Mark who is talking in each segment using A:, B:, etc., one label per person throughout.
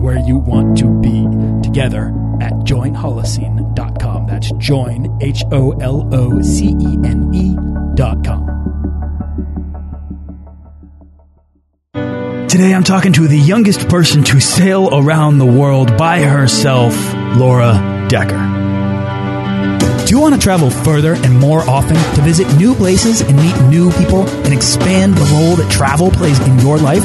A: where you want to be together at joinholocene.com. That's join, H O L O C E N E.com. Today I'm talking to the youngest person to sail around the world by herself, Laura Dekker. Do you want to travel further and more often to visit new places and meet new people and expand the role that travel plays in your life?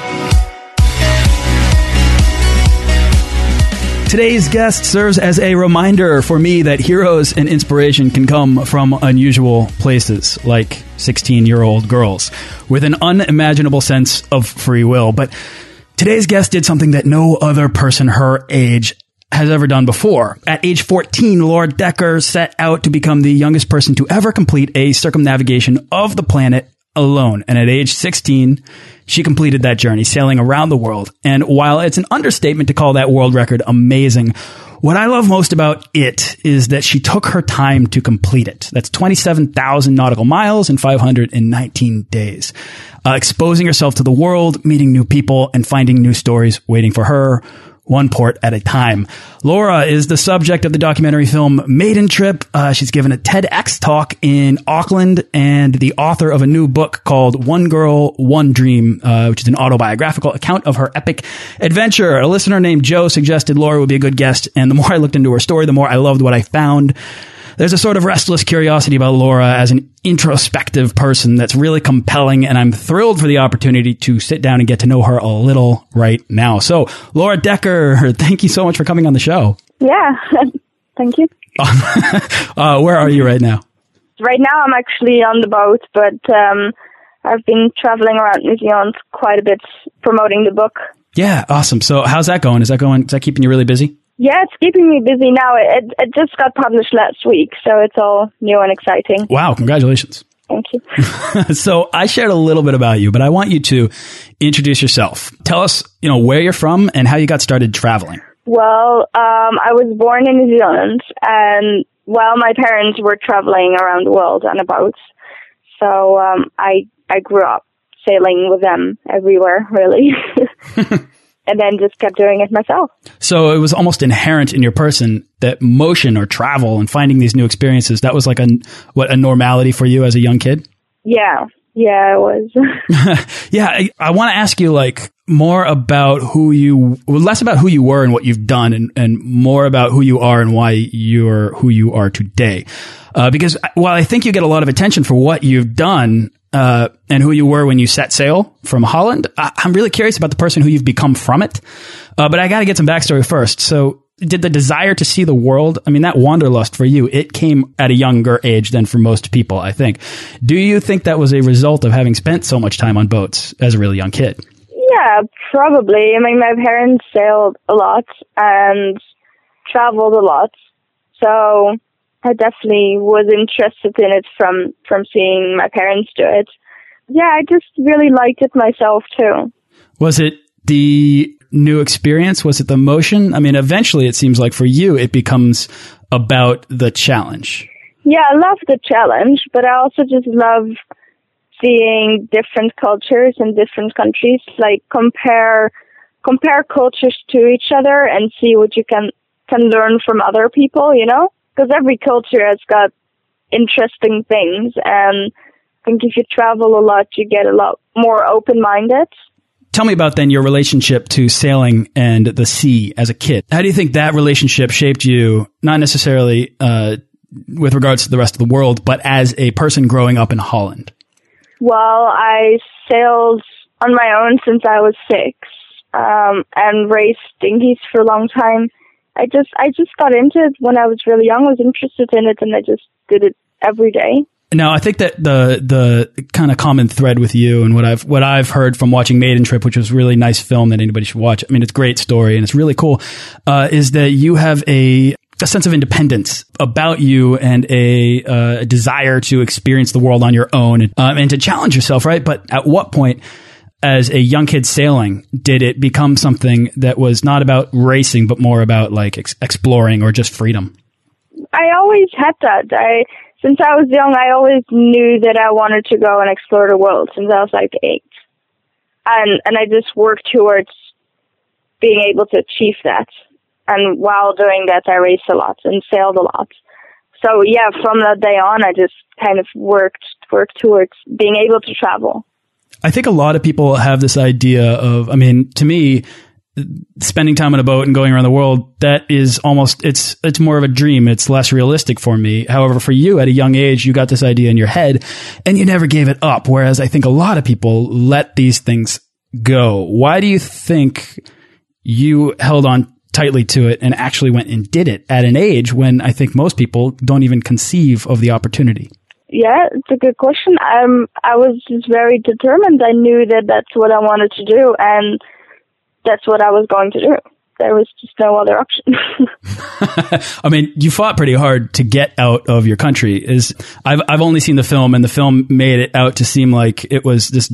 A: Today's guest serves as a reminder for me that heroes and inspiration can come from unusual places, like 16 year old girls, with an unimaginable sense of free will. But today's guest did something that no other person her age has ever done before. At age 14, Laura Dekker set out to become the youngest person to ever complete a circumnavigation of the planet alone. And at age 16, she completed that journey, sailing around the world. And while it's an understatement to call that world record amazing, what I love most about it is that she took her time to complete it. That's 27,000 nautical miles in 519 days. Uh, exposing herself to the world, meeting new people, and finding new stories waiting for her one port at a time. Laura is the subject of the documentary film Maiden Trip. Uh, she's given a TEDx talk in Auckland and the author of a new book called One Girl, One Dream, uh, which is an autobiographical account of her epic adventure. A listener named Joe suggested Laura would be a good guest, and the more I looked into her story, the more I loved what I found there's a sort of restless curiosity about Laura as an introspective person that's really compelling, and I'm thrilled for the opportunity to sit down and get to know her a little right now. So, Laura Dekker, thank you so much for coming on the show.
B: Yeah, thank you.
A: uh, where are you right now?
B: Right now, I'm actually on the boat, but um, I've been traveling around New Zealand quite a bit promoting the book.
A: Yeah, awesome. So, how's that going? Is that going? Is that keeping you really busy?
B: Yeah, it's keeping me busy now. It, it just got published last week, so it's all new and exciting.
A: Wow, congratulations.
B: Thank you.
A: so I shared a little bit about you, but I want you to introduce yourself. Tell us, you know, where you're from and how you got started traveling.
B: Well, um, I was born in New Zealand, and while my parents were traveling around the world on a boat, so um, I I grew up sailing with them everywhere, really. and then just kept doing it myself.
A: So it was almost inherent in your person that motion or travel and finding these new experiences that was like a what a normality for you as a young kid.
B: Yeah, yeah, it was.
A: yeah, I, I want to ask you like more about who you, well, less about who you were and what you've done, and and more about who you are and why you're who you are today. Uh, because while I think you get a lot of attention for what you've done, uh, and who you were when you set sail from Holland. I- am really curious about the person who you've become from it. Uh, but I got to get some backstory first. So, did the desire to see the world, I mean, that wanderlust for you, it came at a younger age than for most people, I think. Do you think that was a result of having spent so much time on boats as a really young kid?
B: Yeah, probably. I mean, my parents sailed a lot and traveled a lot. So I definitely was interested in it from from seeing my parents do it. Yeah, I just really liked it myself too.
A: Was it the new experience? Was it the motion? I mean, eventually it seems like for you it becomes about the challenge.
B: Yeah, I love the challenge, but I also just love seeing different cultures in different countries, like compare compare cultures to each other and see what you can can learn from other people, you know? Because every culture has got interesting things and I think if you travel a lot, you get a lot more open minded.
A: Tell me about then your relationship to sailing and the sea as a kid. How do you think that relationship shaped you, not necessarily uh, with regards to the rest of the world, but as a person growing up in Holland?
B: Well, I sailed on my own since I was six um, and raced dinghies for a long time. I just I just got into it when I was really young. I was interested in it, and I just did it every day.
A: Now, I think that the the kind of common thread with you and what I've what I've heard from watching Maiden Trip, which was a really nice film that anybody should watch. I mean, it's a great story and it's really cool. Uh, is that you have a a sense of independence about you and a, uh, a desire to experience the world on your own and, um, and to challenge yourself, right? But at what point? As a young kid sailing, did it become something that was not about racing, but more about like ex exploring or just freedom?
B: I always had that. I since I was young, I always knew that I wanted to go and explore the world since I was like eight, and and I just worked towards being able to achieve that. And while doing that, I raced a lot and sailed a lot. So yeah, from that day on, I just kind of worked worked towards being able to travel.
A: I think a lot of people have this idea of, I mean, to me, spending time on a boat and going around the world that is almost it's it's more of a dream. It's less realistic for me. However for you at a young age you got this idea in your head and you never gave it up. Whereas i think a lot of people let these things go. Why do you think you held on tightly to it and actually went and did it at an age when i think most people don't even conceive of the opportunity
B: yeah, it's a good question. Um, I was just very determined. I knew that that's what I wanted to do, and that's what I was going to do. There was just no other option.
A: I mean, you fought pretty hard to get out of your country. Is I've I've only seen the film, and the film made it out to seem like it was this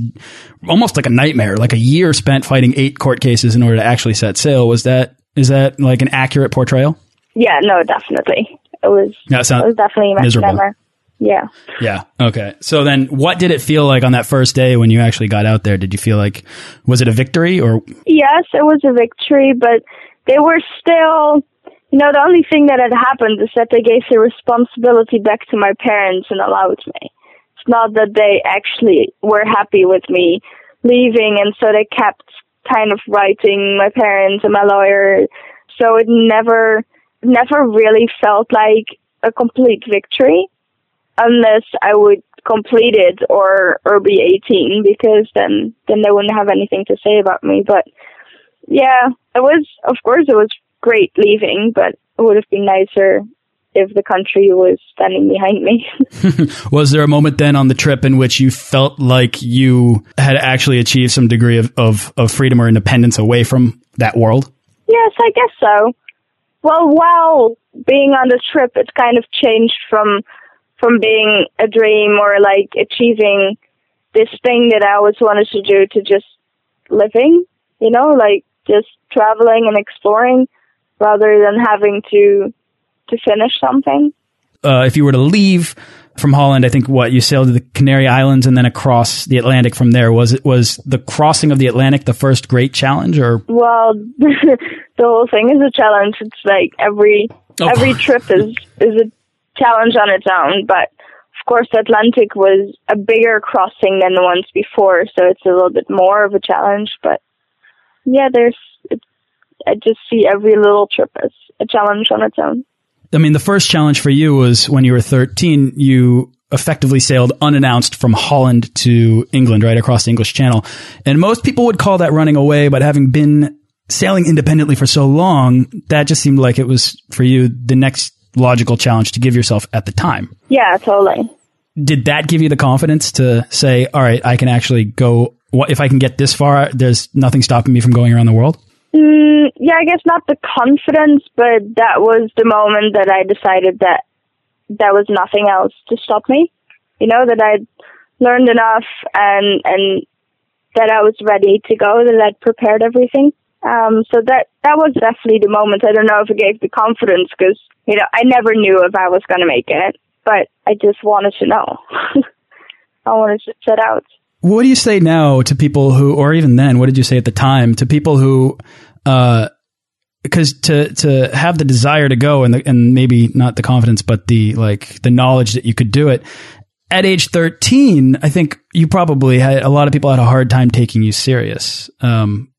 A: almost like a nightmare, like a year spent fighting eight court cases in order to actually set sail. Was that is that like an accurate portrayal?
B: Yeah, no, definitely. It was.
A: That
B: sounds it was definitely a
A: miserable.
B: nightmare. Yeah.
A: Yeah. Okay. So then what did it feel like on that first day when you actually got out there? Did you feel like, was it a victory or?
B: Yes, it was a victory, but they were still, you know, the only thing that had happened is that they gave the responsibility back to my parents and allowed me. It's not that they actually were happy with me leaving and so they kept kind of writing my parents and my lawyer. So it never, never really felt like a complete victory unless I would complete it or or be 18 because then then they wouldn't have anything to say about me. But yeah it was of course it was great leaving but it would have been nicer if the country was standing behind me.
A: Was there a moment then on the trip in which you felt like you had actually achieved some degree of, of, of freedom or independence away from that world?
B: Yes i guess so. Well while being on the trip it kind of changed from from being a dream or like achieving this thing that I always wanted to do to just living, you know, like just traveling and exploring rather than having to to finish something.
A: Uh, if you were to leave from Holland, I think what you sailed to the Canary Islands and then across the Atlantic from there. Was it was the crossing of the Atlantic the first great challenge, or
B: well, the whole thing is a challenge. It's like every oh. every trip is is a challenge on its own, but of course the Atlantic was a bigger crossing than the ones before, so it's a little bit more of a challenge, but yeah, there's, I just see every little trip as a challenge on its own.
A: I mean, the first challenge for you was when you were 13, you effectively sailed unannounced from Holland to England, right across the English Channel. And most people would call that running away, but having been sailing independently for so long, that just seemed like it was for you the next logical challenge to give yourself at the time.
B: Yeah, totally.
A: Did that give you the confidence to say, all right, I can actually go, if I can get this far, there's nothing stopping me from going around the world?
B: Mm, yeah, I guess not the confidence, but that was the moment that I decided that there was nothing else to stop me. You know, that I'd learned enough and, and that I was ready to go, that I'd prepared everything. Um, so that that was definitely the moment. I don't know if it gave the confidence because you know I never knew if I was going to make it, but I just wanted to know. I wanted to set out.
A: What do you say now to people who, or even then, what did you say at the time to people who, uh, because to to have the desire to go and the, and maybe not the confidence, but the like the knowledge that you could do it, at age 13, I think you probably had a lot of people had a hard time taking you serious. Um,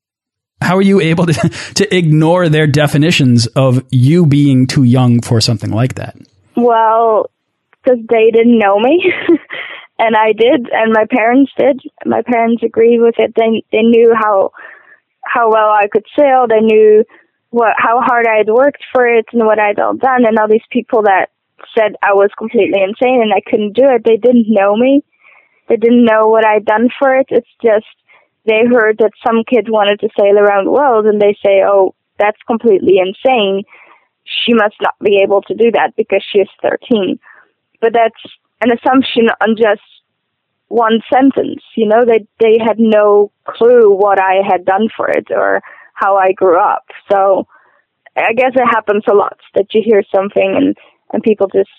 A: how are you able to, to ignore their definitions of you being too young for something like that?
B: Well, because they didn't know me. and I did, and my parents did. My parents agreed with it. They they knew how how well I could sail. They knew what how hard I had worked for it and what I'd all done. And all these people that said I was completely insane and I couldn't do it, they didn't know me. They didn't know what I'd done for it. It's just they heard that some kid wanted to sail around the world and they say, "Oh, that's completely insane. She must not be able to do that because she is 13." But that's an assumption on just one sentence. You know, they they had no clue what I had done for it or how I grew up. So I guess it happens a lot that you hear something and and people just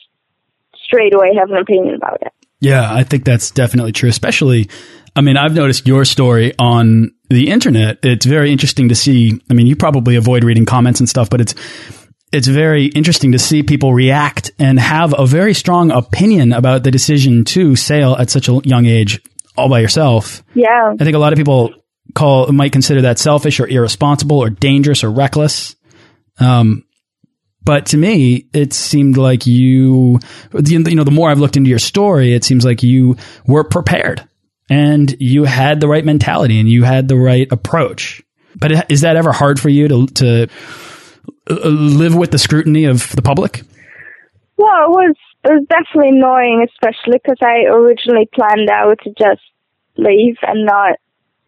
B: straight away have an opinion about it.
A: Yeah, I think that's definitely true. Especially, I mean, I've noticed your story on the internet. It's very interesting to see. I mean, you probably avoid reading comments and stuff, but it's it's very interesting to see people react and have a very strong opinion about the decision to sail at such a young age all by yourself.
B: Yeah.
A: I think a lot of people call might consider that selfish or irresponsible or dangerous or reckless. Um, but to me, it seemed like you, you know, the more I've looked into your story, it seems like you were prepared and you had the right mentality and you had the right approach. But is that ever hard for you to, to uh, live with the scrutiny of the public?
B: Well, it was it was definitely annoying, especially because I originally planned out to just leave and not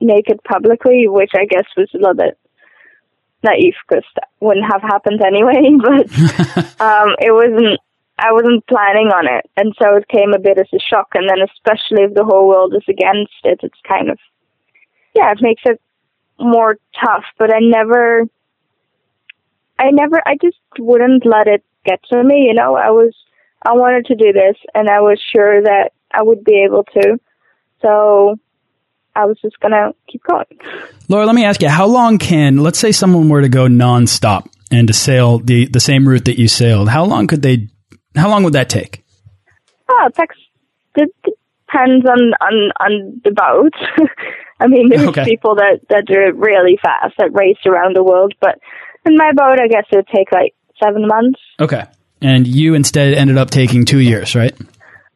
B: make it publicly, which I guess was a little bit naive because that wouldn't have happened anyway. But um, it wasn't. I wasn't planning on it, and so it came a bit as a shock. And then, especially if the whole world is against it, it's kind of yeah, it makes it more tough. But I never I never, I just wouldn't let it get to me. You know, I was, I wanted to do this and I was sure that I would be able to. So I was just going to keep going.
A: Laura, let me ask you, how long can, let's say someone were to go nonstop and to sail the, the same route that you sailed, how long could they, how long would that take?
B: Oh, it, takes, it depends on, on, on the boat. I mean, there's okay. people that, that do it really fast that race around the world, but in my boat, I guess it would take like seven months.
A: Okay. And you instead ended up taking two years, right?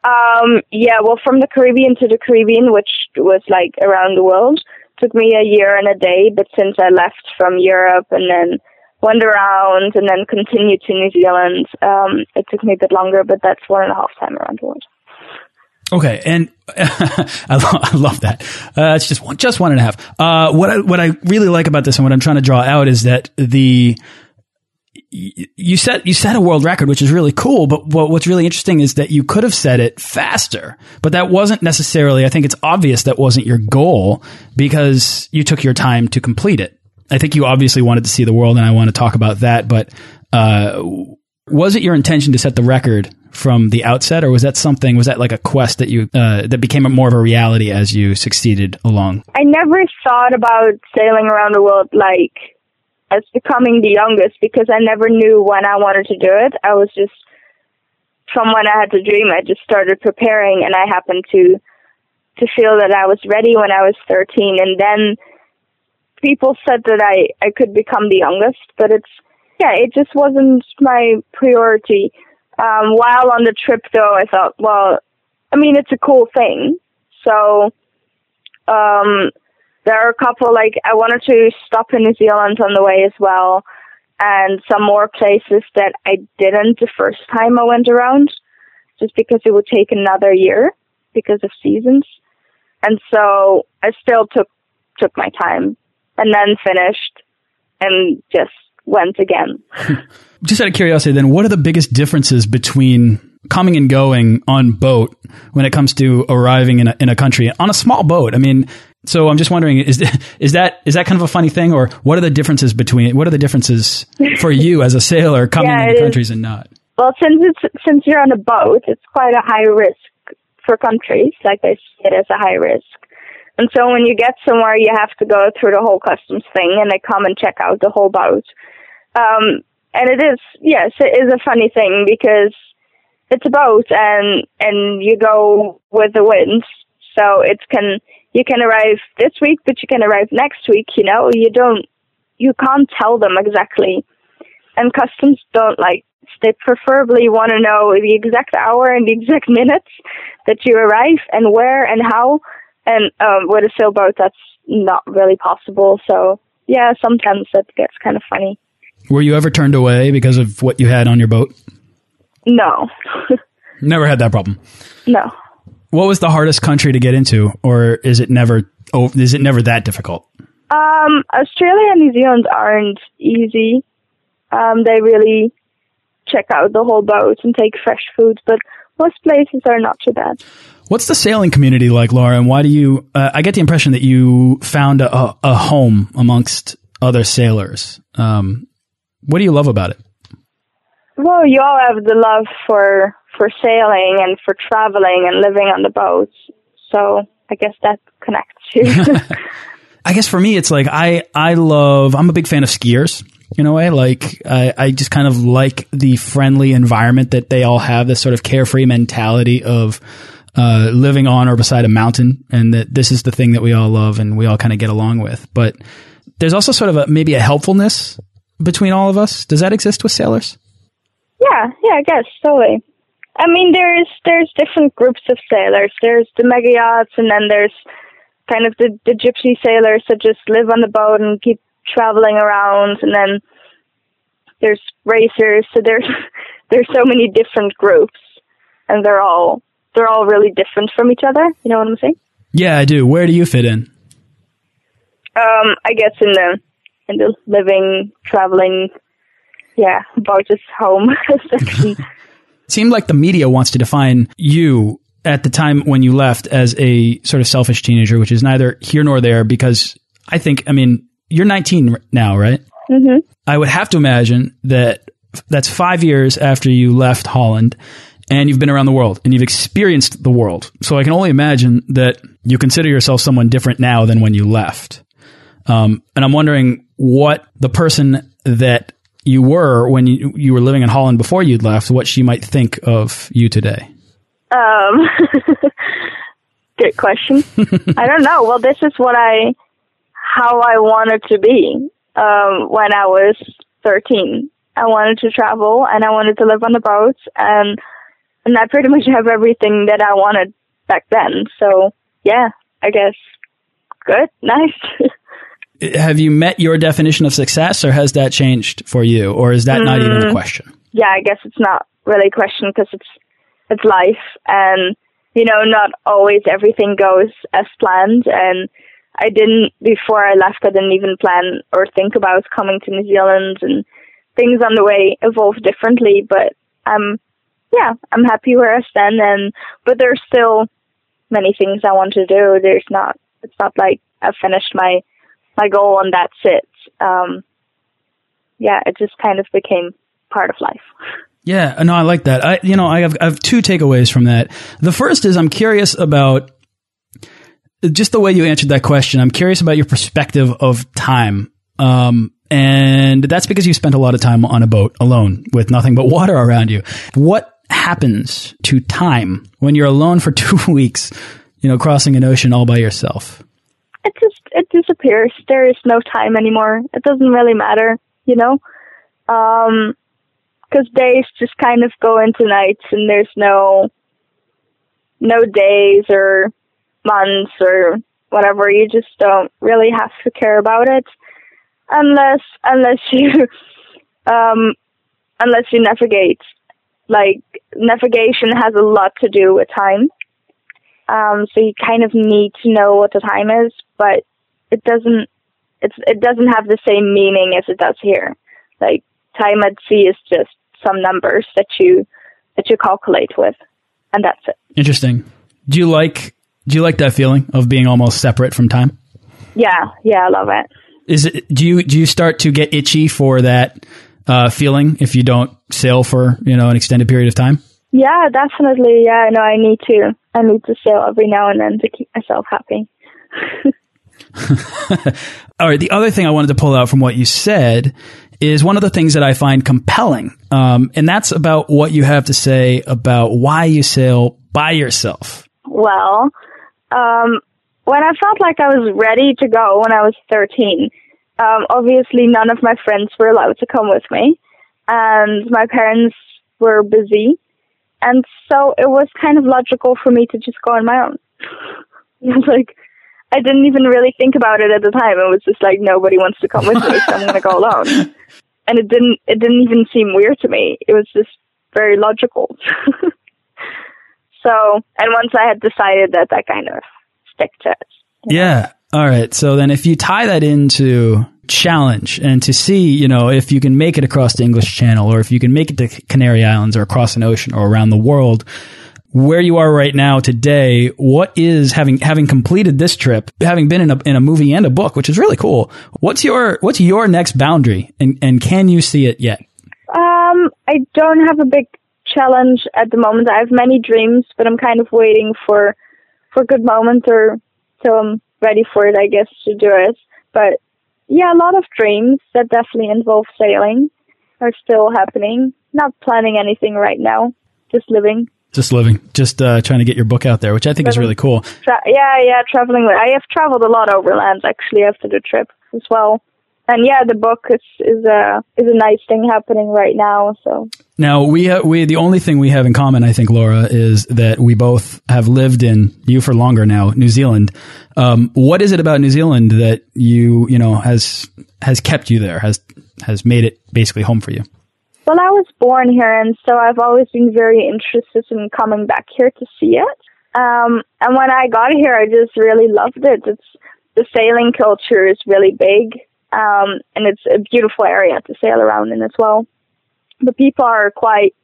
B: Um, yeah, well, from the Caribbean to the Caribbean, which was like around the world, took me a year and a day. But since I left from Europe and then went around and then continued to New Zealand, um, it took me a bit longer, but that's one and a half time around the world.
A: Okay, and I, lo I, love that. Uh, it's just one, just one and a half. Uh, what I, what I really like about this and what I'm trying to draw out is that the you set you set a world record, which is really cool. But what, what's really interesting is that you could have set it faster, but that wasn't necessarily. I think it's obvious that wasn't your goal because you took your time to complete it. I think you obviously wanted to see the world, and I want to talk about that. But uh, was it your intention to set the record from the outset, or was that something? Was that like a quest that you uh, that became more of a reality as you succeeded along?
B: I never thought about sailing around the world like as becoming the youngest because I never knew when I wanted to do it. I was just from when I had the dream, I just started preparing, and I happened to to feel that I was ready when I was 13, and then people said that I I could become the youngest, but it's yeah, it just wasn't my priority. Um, while on the trip, though, I thought, well, I mean, it's a cool thing. So, um, there are a couple, like, I wanted to stop in New Zealand on the way as well, and some more places that I didn't the first time I went around, just because it would take another year because of seasons. And so I still took, took my time and then finished and just went again.
A: Just out of curiosity, then, what are the biggest differences between coming and going on boat when it comes to arriving in a, in a country on a small boat? I mean, so I'm just wondering, is is that is that kind of a funny thing, or what are the differences between what are the differences for you as a sailor coming yeah, into countries and not?
B: Well, since it's since you're on a boat, it's quite a high risk for countries. Like they see it as a high risk. And so when you get somewhere, you have to go through the whole customs thing, and they come and check out the whole boat. Um, and it is, yes, it is a funny thing because it's a boat and and you go with the wind. So it can you can arrive this week, but you can arrive next week. You know, you don't you can't tell them exactly, and customs don't like. They preferably want to know the exact hour and the exact minutes that you arrive and where and how. And um, with a sailboat, that's not really possible. So yeah, sometimes that gets kind of funny.
A: Were you ever turned away because of what you had on your boat?
B: No.
A: Never had that problem.
B: No.
A: What was the hardest country to get into, or is it never? Oh, is it never that difficult?
B: Um, Australia and New Zealand aren't easy. Um, they really check out the whole boat and take fresh food, but most places are not too bad.
A: What's the sailing community like, Laura? And why do you? Uh, I get the impression that you found a, a home amongst other sailors. Um, what do you love about it?
B: Well, you all have the love for for sailing and for traveling and living on the boats. So I guess that connects you.
A: I guess for me, it's like I I love. I'm a big fan of skiers. In a way, like I, I just kind of like the friendly environment that they all have. This sort of carefree mentality of uh, living on or beside a mountain, and that this is the thing that we all love and we all kind of get along with. But there's also sort of a maybe a helpfulness between all of us. Does that exist with sailors?
B: Yeah, yeah, I guess totally. I mean, there's there's different groups of sailors. There's the mega yachts, and then there's kind of the the gypsy sailors that just live on the boat and keep traveling around, and then there's racers. So there's there's so many different groups, and they're all they're all really different from each other. You know what I'm saying?
A: Yeah, I do. Where do you fit in?
B: Um, I guess in the in the living, traveling, yeah, about just home section.
A: It seemed like the media wants to define you at the time when you left as a sort of selfish teenager, which is neither here nor there because I think, I mean, you're 19 now, right?
B: Mm -hmm.
A: I would have to imagine that that's five years after you left Holland and you've been around the world and you've experienced the world. So I can only imagine that you consider yourself someone different now than when you left. Um, and I'm wondering what the person that you were when you, you were living in Holland before you'd left, what she might think of you today.
B: Um, good question. I don't know. Well, this is what I, how I wanted to be um, when I was 13. I wanted to travel and I wanted to live on the boat and and I pretty much have everything that I wanted back then. So yeah, I guess good, nice.
A: have you met your definition of success or has that changed for you or is that mm, not even a mm. question
B: yeah i guess it's not really a question because it's it's life and you know not always everything goes as planned and i didn't before i left i didn't even plan or think about coming to new zealand and things on the way evolve differently but um yeah i'm happy where i stand and but there's still many things i want to do there's not it's not like i've finished my my goal and that's it. Um, yeah, it just kind of became part of life.
A: Yeah, no, I like that. I, you know, I have, I have two takeaways from that. The first is I'm curious about just the way you answered that question. I'm curious about your perspective of time. Um, and that's because you spent a lot of time on a boat alone with nothing but water around you. What happens to time when you're alone for two weeks, you know, crossing an ocean all by yourself?
B: it just it disappears. There is no time anymore. It doesn't really matter, you know, Um, because um, days just kind of go into nights, and there's no no days or months or whatever. You just don't really have to care about it unless unless you um, unless you navigate. Like navigation has a lot to do with time. Um, so you kind of need to know what the time is, but it doesn't it's it doesn't have the same meaning as it does here. Like time at sea is just some numbers that you that you calculate with, and that's it.
A: Interesting. Do you like do you like that feeling of being almost separate from time?
B: Yeah, yeah, I love it.
A: Is it do you do you start to get itchy for that uh, feeling if you don't sail for you know an extended period of time?
B: Yeah, definitely. Yeah, no, I need to. I need to sail every now and then to keep myself happy.
A: All right. The other thing I wanted to pull out from what you said is one of the things that I find compelling. Um, and that's about what you have to say about why you sail by yourself.
B: Well, um, when I felt like I was ready to go when I was 13, um, obviously none of my friends were allowed to come with me, and my parents were busy, and so it was kind of logical for me to just go on my own. like, I didn't even really think about it at the time. It was just like nobody wants to come with me, so I'm going to go alone. And it didn't it didn't even seem weird to me. It was just very logical. so, and once I had decided that, I kind of stick to it.
A: Yeah. All right. So then if you tie that into challenge and to see, you know, if you can make it across the English Channel or if you can make it to Canary Islands or across an ocean or around the world, where you are right now today, what is having having completed this trip, having been in a in a movie and a book, which is really cool. What's your what's your next boundary, and and can you see it yet?
B: Um, I don't have a big challenge at the moment. I have many dreams, but I'm kind of waiting for for a good moment or till I'm ready for it, I guess, to do it. But yeah, a lot of dreams that definitely involve sailing are still happening. Not planning anything right now, just living.
A: Just living, just uh, trying to get your book out there, which I think living. is really cool.
B: Tra- yeah, yeah, traveling. I have traveled a lot overland actually after the trip as well. And yeah, the book is is a is a nice thing happening right now. So
A: now we have, we the only thing we have in common, I think, Laura, is that we both have lived in you for longer now, New Zealand. Um, what is it about New Zealand that you you know has has kept you there, has has made it basically home for you?
B: Well, I was born here, and so I've always been very interested in coming back here to see it. Um, and when I got here, I just really loved it. It's the sailing culture is really big, um, and it's a beautiful area to sail around in as well. The people are quite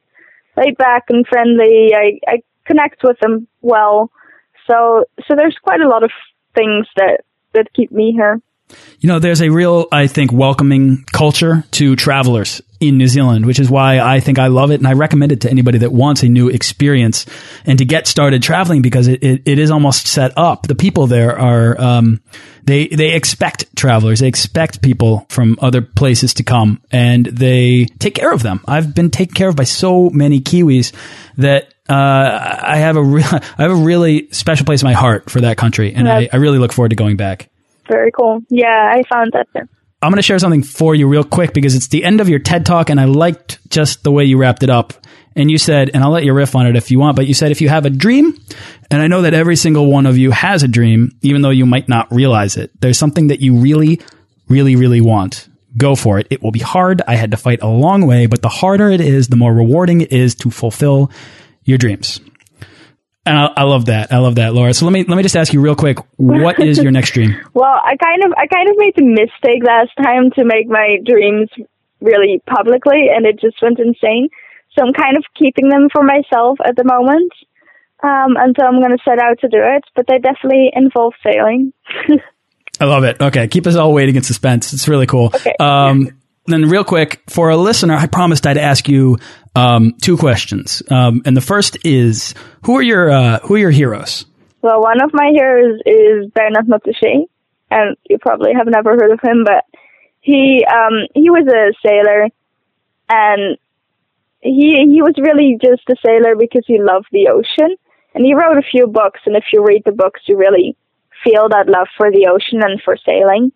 B: laid back and friendly. I, I connect with them well, so so there's quite a lot of things that that keep me here.
A: You know, there's a real, I think, welcoming culture to travelers in New Zealand, which is why I think I love it. And I recommend it to anybody that wants a new experience and to get started traveling because it, it, it is almost set up. The people there are, um, they, they expect travelers. They expect people from other places to come and they take care of them. I've been taken care of by so many Kiwis that uh, I have a real, I have a really special place in my heart for that country, and I, I really look forward to going back.
B: Very cool. Yeah, I found that there.
A: I'm going to share something for you real quick because it's the end of your TED talk and I liked just the way you wrapped it up. And you said, and I'll let you riff on it if you want, but you said if you have a dream, and I know that every single one of you has a dream, even though you might not realize it, there's something that you really, really, really want. Go for it. It will be hard. I had to fight a long way, but the harder it is, the more rewarding it is to fulfill your dreams. And I, I, love that. I love that, Laura. So let me let me just ask you real quick. What is your next dream?
B: well, I kind of I kind of made the mistake last time to make my dreams really publicly, and it just went insane. So I'm kind of keeping them for myself at the moment um, until I'm going to set out to do it. But they definitely involve sailing.
A: I love it. Okay, keep us all waiting in suspense. It's really cool.
B: Okay.
A: Um, then real quick for a listener, I promised I'd ask you um, two questions. Um, and the first is, who are your uh, who are your heroes?
B: Well, one of my heroes is Bernard Moitessier, and you probably have never heard of him, but he um, he was a sailor, and he he was really just a sailor because he loved the ocean, and he wrote a few books. And if you read the books, you really feel that love for the ocean and for sailing.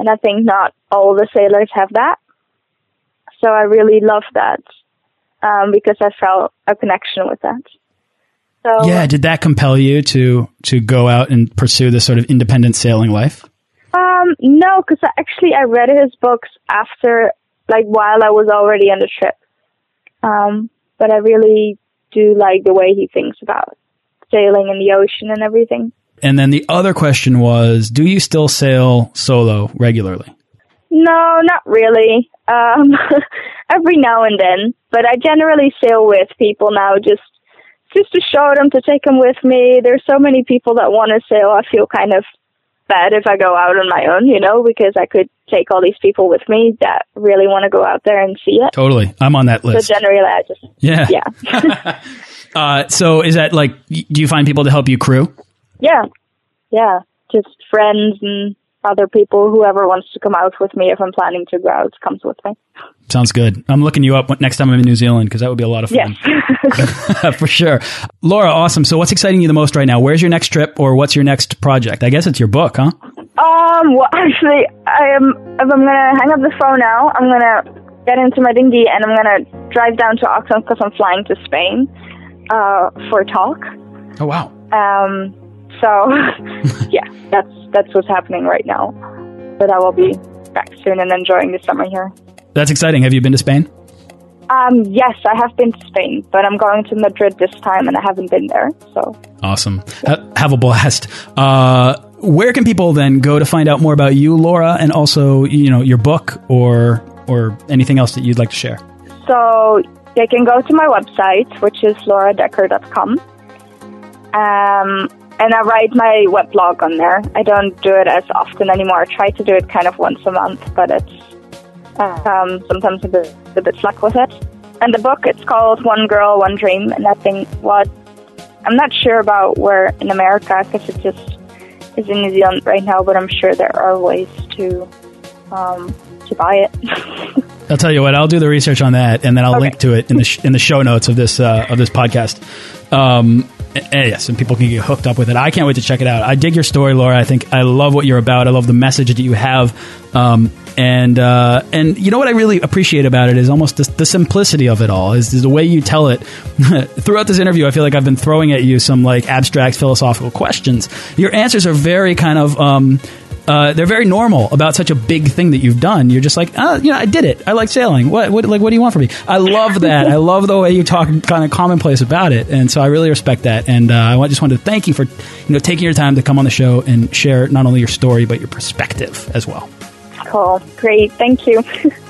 B: And I think not all the sailors have that. So I really love that um, because I felt a connection with that.
A: So yeah, did that compel you to to go out and pursue this sort of independent sailing life?
B: Um, no, because actually I read his books after, like, while I was already on the trip. Um, but I really do like the way he thinks about sailing in the ocean and everything.
A: And then the other question was, do you still sail solo regularly?
B: No, not really. Um, every now and then, but I generally sail with people now, just just to show them to take them with me. There's so many people that want to sail. I feel kind of bad if I go out on my own, you know, because I could take all these people with me that really want to go out there and see it.
A: Totally, I'm on that list.
B: So generally, I just
A: yeah,
B: yeah.
A: uh, so is that like? Do you find people to help you crew?
B: Yeah, yeah, just friends and other people, whoever wants to come out with me, if I'm planning to go out, comes with me.
A: Sounds good. I'm looking you up next time I'm in New Zealand because that would be a lot of fun.
B: Yes.
A: For sure. Laura, awesome. So what's exciting you the most right now? Where's your next trip or what's your next project? I guess it's your book, huh?
B: Um, well, actually, I am, if I'm going to hang up the phone now, I'm going to get into my dinghy and I'm going to drive down to Auckland because I'm flying to Spain uh, for a talk.
A: Oh, wow.
B: Um, so, yeah, that's that's what's happening right now. But I will be back soon and enjoying the summer here.
A: That's exciting. Have you been to Spain?
B: Um, yes, I have been to Spain, but I'm going to Madrid this time, and I haven't been there. So
A: awesome. have a blast. Uh, where can people then go to find out more about you, Laura, and also you know your book or or anything else that you'd like to share?
B: So they can go to my website, which is lauradekker.com. Um, and I write my web blog on there. I don't do it as often anymore. I try to do it kind of once a month, but it's um, sometimes a bit, a bit slack with it. And the book, it's called One Girl, One Dream, and I think what I'm not sure about where in America because it just is in New Zealand right now, but I'm sure there are ways to um, to buy it.
A: I'll tell you what. I'll do the research on that, and then I'll okay. link to it in the in the show notes of this uh, of this podcast. Um, and yes, and people can get hooked up with it. I can't wait to check it out. I dig your story, Laura. I think I love what you're about. I love the message that you have. Um, and uh, and you know what I really appreciate about it is almost the, the simplicity of it all. Is, is, the way you tell it. Throughout this interview, I feel like I've been throwing at you some like abstract philosophical questions. Your answers are very kind of. Um, uh, they're very normal about such a big thing that you've done. You're just like, oh, you know, I did it. I like sailing. What, what, like, what do you want from me? I love that. I love the way you talk kind of commonplace about it, and so I really respect that. And uh, I just wanted to thank you for, you know, taking your time to come on the show and share not only your story but your perspective as well.
B: Cool, great, thank you.